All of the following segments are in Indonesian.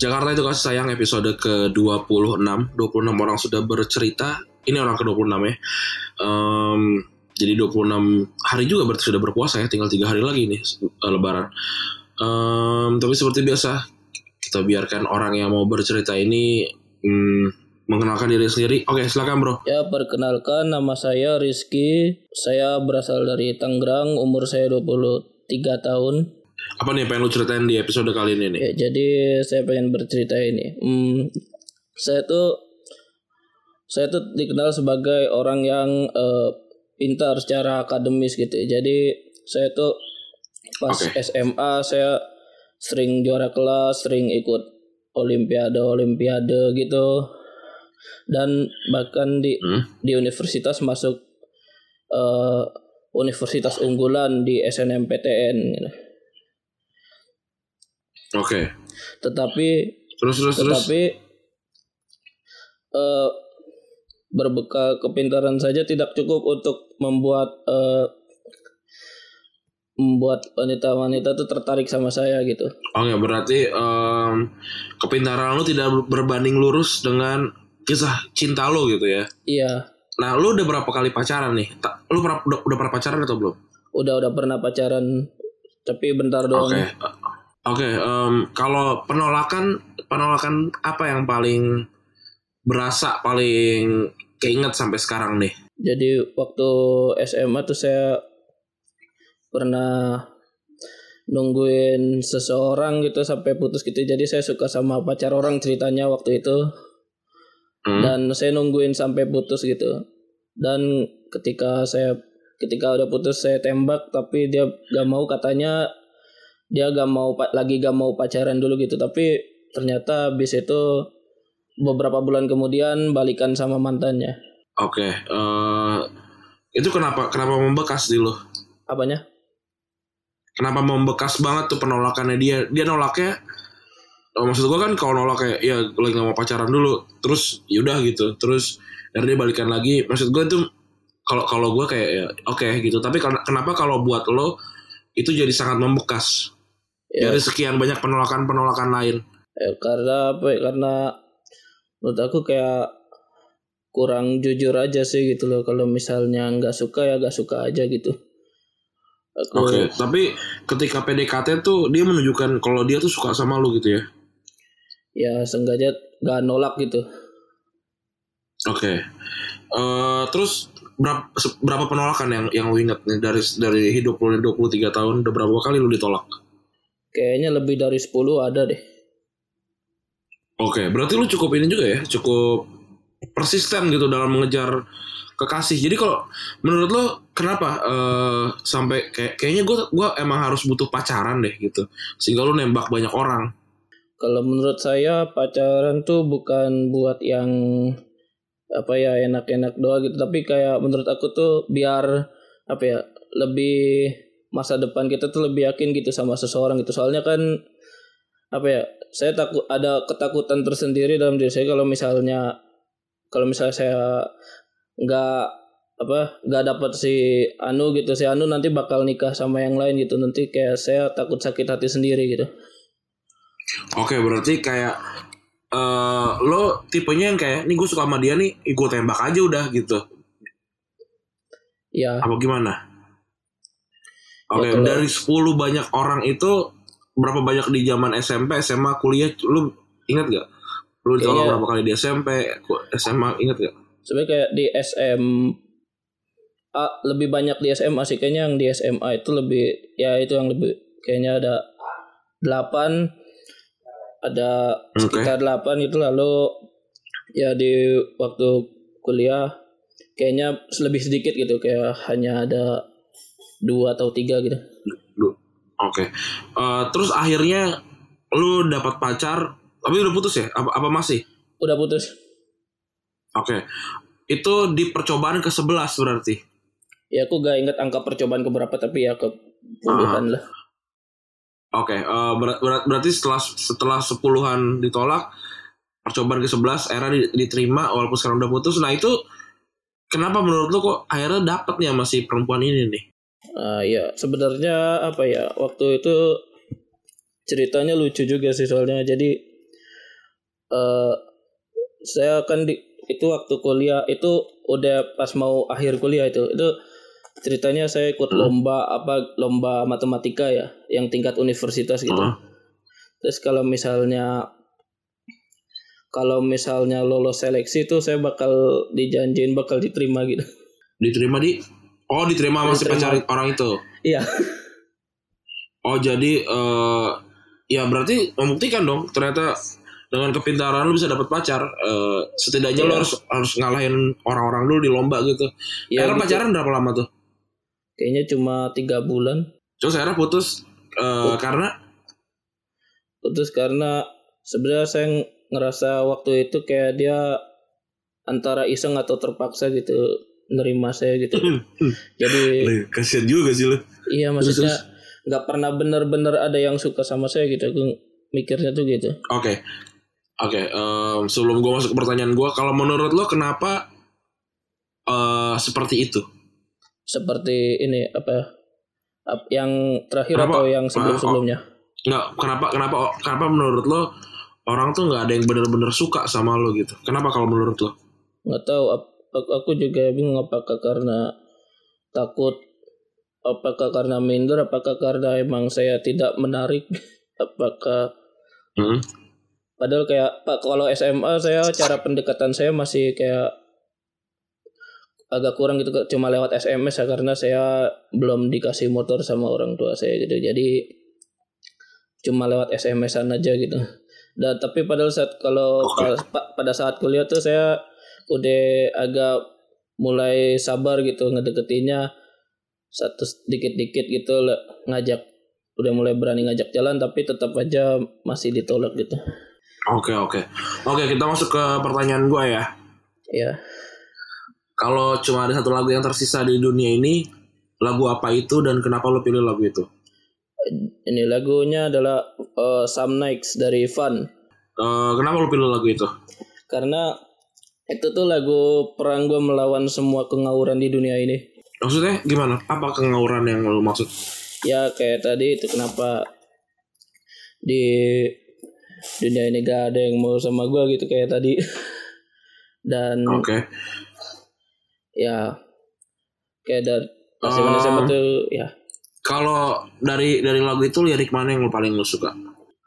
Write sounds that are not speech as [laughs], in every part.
Jakarta itu kasih sayang episode ke-26. 26 orang sudah bercerita. Ini orang ke-26 ya. Em, Jadi 26 hari juga berarti sudah berpuasa ya. Tinggal 3 hari lagi nih eh, lebaran. Em, Tapi seperti biasa Kita biarkan orang yang mau bercerita ini hmm, Mengenalkan diri sendiri. Oke silakan bro. Ya, perkenalkan nama saya Rizky. Saya berasal dari Tangerang, umur saya 23 tahun. Apa nih yang pengen lu ceritain di episode kali ini nih Ya, jadi saya pengen bercerita ini. Hmm, saya tuh saya tuh dikenal sebagai orang yang eh, pintar secara akademis gitu. Jadi saya tuh pas Oke. SMA saya sering juara kelas, sering ikut olimpiade olimpiade gitu. Dan bahkan di Hmm? di universitas masuk eh, universitas unggulan di SNMPTN gitu. Oke Tetapi Terus terus terus tetapi eh, berbekal kepintaran saja tidak cukup untuk membuat eh, membuat wanita-wanita tuh tertarik sama saya gitu. Oke, berarti em, kepintaran lu tidak berbanding lurus dengan kisah cinta lu gitu ya. Iya, Nah, lu udah berapa kali pacaran nih? Lu pernah, udah, udah pernah pacaran atau belum? udah udah pernah pacaran tapi bentar doang. Oke. Oke, em, kalau penolakan penolakan apa yang paling berasa paling keinget sampai sekarang nih? Jadi waktu SMA tuh saya pernah nungguin seseorang gitu sampai putus gitu. Jadi saya suka sama pacar orang ceritanya waktu itu. Hmm? Dan saya nungguin sampai putus gitu. Dan ketika saya ketika udah putus saya tembak tapi dia gak mau katanya dia gak mau lagi gak mau pacaran dulu gitu. Tapi ternyata habis itu beberapa bulan kemudian balikan sama mantannya. Oke, eh, itu kenapa kenapa membekas di lu? Apanya? Kenapa membekas banget tuh penolakannya dia? Dia nolaknya Oh, maksud gua kan kalau nolak kayak ya lagi gak mau pacaran dulu terus yaudah gitu terus dari dia balikan lagi maksud gua tuh kalau kalau gua kayak ya oke gitu tapi karena- kenapa kalau buat lo itu jadi sangat membekas Ya, dari sekian banyak penolakan penolakan lain Ya, karena apa ya? Karena menurut aku kayak kurang jujur aja sih gitu loh. Kalau misalnya nggak suka ya nggak suka aja gitu. Aku oke tapi ketika PDKT tuh dia menunjukkan kalau dia tuh suka sama lo gitu ya ya sengaja nggak nolak gitu. oke Eh, terus berapa berapa penolakan yang yang lo inget nih dari dari hidup lo 23 tahun udah berapa kali lo ditolak Kayaknya lebih dari 10 ada deh. Oke, berarti lu cukup ini juga ya, cukup persisten gitu dalam mengejar kekasih. Jadi kalau menurut lu kenapa eh, sampai kayak kayaknya gue gua emang harus butuh pacaran deh gitu, sehingga lu nembak banyak orang. Kalau menurut saya pacaran tuh bukan buat yang apa ya enak-enak doang gitu, tapi kayak menurut aku tuh biar apa ya lebih masa depan kita tuh lebih yakin gitu sama seseorang gitu. Soalnya kan apa ya saya takut ada ketakutan tersendiri dalam diri saya kalau misalnya kalau misalnya saya nggak apa nggak dapat si Anu gitu si Anu nanti bakal nikah sama yang lain gitu nanti kayak saya takut sakit hati sendiri gitu Oke, berarti kayak eh lo tipenya yang kayak nih gue suka sama dia nih, gue tembak aja udah gitu. ya Apa gimana? Oke, Ya, kalau- dari 10 banyak orang itu berapa banyak di zaman SMP, SMA, kuliah lu ingat gak? Lu ditolak Kayaknya- berapa kali di SMP, SMA ingat gak? sebenarnya kayak di SM lebih banyak di SMA sih. Kayaknya yang di SMA itu lebih ya itu yang lebih kayaknya ada 8 ada sekitar 8 itu lalu ya di waktu kuliah kayaknya lebih sedikit gitu. Kayak hanya ada dua atau tiga gitu Lu- Oke. Eh, terus akhirnya lu dapat pacar, tapi udah putus ya? Apa, apa masih? udah putus Oke. Itu di percobaan ke-11 berarti. ya aku gak inget angka percobaan keberapa tapi ya ke puluhan lah Oke, eh, ber- ber- berarti setelah setelah sepuluhan ditolak, percobaan ke-11 era di- diterima walaupun sekarang udah putus. Nah, itu kenapa menurut lu kok akhirnya dapet nih sama si perempuan ini nih? Ah, ya sebenarnya apa ya waktu itu ceritanya lucu juga sih soalnya. Jadi eh saya kan di itu waktu kuliah itu udah pas mau akhir kuliah itu. Itu ceritanya saya ikut lomba apa lomba matematika ya yang tingkat universitas gitu. Heeh. terus kalau misalnya kalau misalnya lolos seleksi itu saya bakal dijanjiin bakal diterima gitu. Diterima di Oh, diterima sama si pacar orang itu. iya Oh, jadi eh ya berarti membuktikan dong ternyata dengan kepintaran lu bisa dapat pacar. Eh, setidaknya lu Iya. harus harus ngalahin orang-orang dulu di lomba gitu. ya Era gitu. pacaran berapa lama tuh? kayaknya cuma tiga bulan Terus akhirnya putus eh, karena putus karena sebenarnya saya ngerasa waktu itu kayak dia antara iseng atau terpaksa gitu nerima saya gitu jadi kasihan juga sih lu. iya maksudnya nggak pernah bener-bener ada yang suka sama saya gitu aku mikirnya tuh gitu Oke. Oke, em, sebelum gue masuk ke pertanyaan gue, kalau menurut lo kenapa eh seperti itu? seperti ini apa ap- yang terakhir Kenapa? atau yang sebelum-sebelumnya Nggak, kenapa kenapa kenapa menurut lo orang tuh nggak ada yang bener-bener suka sama lo gitu? Kenapa kalau menurut lo? nggak tahu aku aku juga bingung apakah karena takut apakah karena minder apakah karena emang saya tidak menarik [laughs] apakah Hmm? padahal kayak pak kalau SMA saya cara pendekatan saya masih kayak agak kurang gitu cuma lewat SMS ya karena saya belum dikasih motor sama orang tua saya gitu. Jadi cuma lewat SMS-an aja gitu. Dan tapi padahal saat kalau pa- pada saat kuliah tuh saya udah agak mulai sabar gitu ngedeketinnya satu dikit-dikit gitu ngajak udah mulai berani ngajak jalan tapi tetap aja masih ditolak gitu Oke oke oke kita masuk ke pertanyaan gue ya. ya Kalau cuma ada satu lagu yang tersisa di dunia ini, lagu apa itu dan kenapa lo pilih lagu itu? ini lagunya adalah uh, Some Nights dari Fun Eh, kenapa lo pilih lagu itu? karena itu tuh lagu perang gue melawan semua kengawuran di dunia ini Maksudnya gimana? Apa kengauran yang lo maksud? ya kayak tadi itu kenapa di dunia ini gak ada yang mau sama gue gitu kayak tadi [laughs] dan Oke. ya kayak dari Oh. zaman SMA tuh ya Kalau dari dari lagu itu lirik mana yang lo paling lo suka?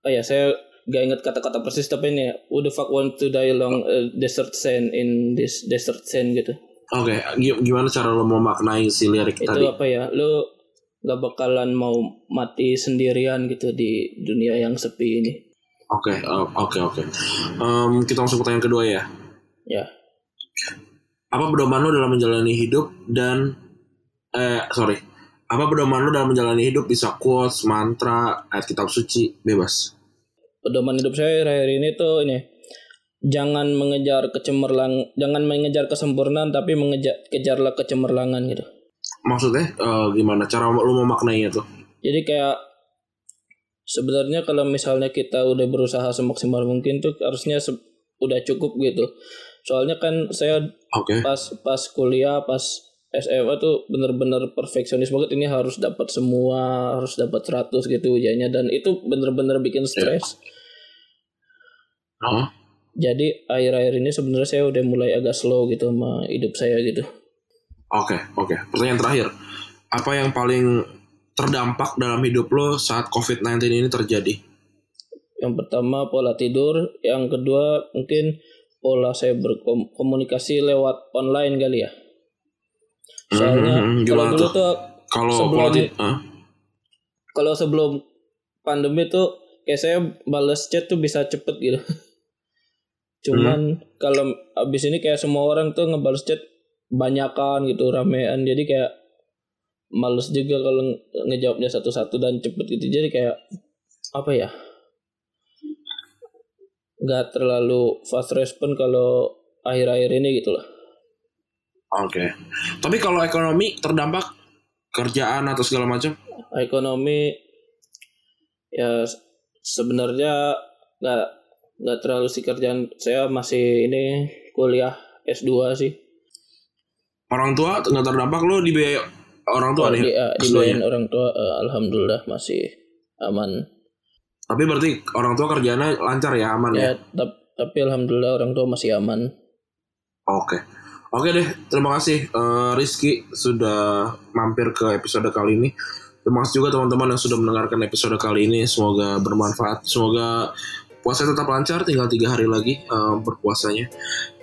oh ya saya gak inget kata-kata persis tapi ini who the fuck want to die along a desert sand in this desert sand gitu Oke, gi- gimana cara lo memaknai si lirik itu tadi? apa ya lu gak bakalan mau mati sendirian gitu di dunia yang sepi ini Oke, eh, oke, oke. Em, kita masuk pertanyaan kedua ya. ya Apa pedoman lo dalam menjalani hidup dan eh sorry, apa pedoman lo dalam menjalani hidup bisa quotes, mantra, ayat kitab suci, bebas. Pedoman hidup saya akhir ini tuh ini jangan mengejar kecemerlang jangan mengejar kesempurnaan tapi mengejar kejarlah kecemerlangan gitu. Maksudnya eh, gimana cara lo memaknainya tuh? jadi kayak sebenarnya kalau misalnya kita udah berusaha semaksimal mungkin tuh harusnya se- udah cukup gitu. Soalnya kan saya Oke. pas pas kuliah pas SMA tuh bener-bener perfeksionis banget. Ini harus dapat semua harus dapat 100 gitu ujiannya. Dan itu bener-bener bikin stres Oh, jadi akhir-akhir ini sebenarnya saya udah mulai agak slow gitu sama hidup saya gitu Oke, oke. Pertanyaan terakhir. Apa yang paling terdampak dalam hidup lo saat COVID-19 ini terjadi? yang pertama pola tidur yang kedua mungkin pola saya berkomunikasi lewat online kali ya soalnya Hmm, kalau gimana dulu tuh? Kalau sebelum- Hah? kalau sebelum pandemi tuh kayak saya balas chat tuh bisa cepet gitu cuman kalau abis ini kayak semua orang tuh ngebales chat banyakan gitu ramean. Jadi kayak males juga kalau nge- ngejawabnya satu-satu dan cepet gitu. Jadi kayak apa ya? Nggak terlalu fast respon kalau akhir-akhir ini gitu lah. Oke. Tapi kalau ekonomi terdampak kerjaan atau segala macam? ekonomi ya se- sebenarnya nggak nggak terlalu sih kerjaan saya masih ini kuliah S2 sih Orang tua nggak terdampak lo di biaya orang tua Kalau nih. di, eh, S2-nya? dibayarin orang tua eh, alhamdulillah masih aman Tapi berarti orang tua kerjanya lancar ya, aman ya? ya tap- tapi alhamdulillah orang tua masih aman Oke. Oke deh, terima kasih eh, Rizky sudah mampir ke episode kali ini. Terima kasih juga teman-teman yang sudah mendengarkan episode kali ini. Semoga bermanfaat. Semoga puasa tetap lancar. Tinggal tiga hari lagi eh, berpuasanya.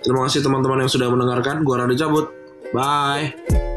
Terima kasih teman-teman yang sudah mendengarkan. Gua Randy cabut. Bye.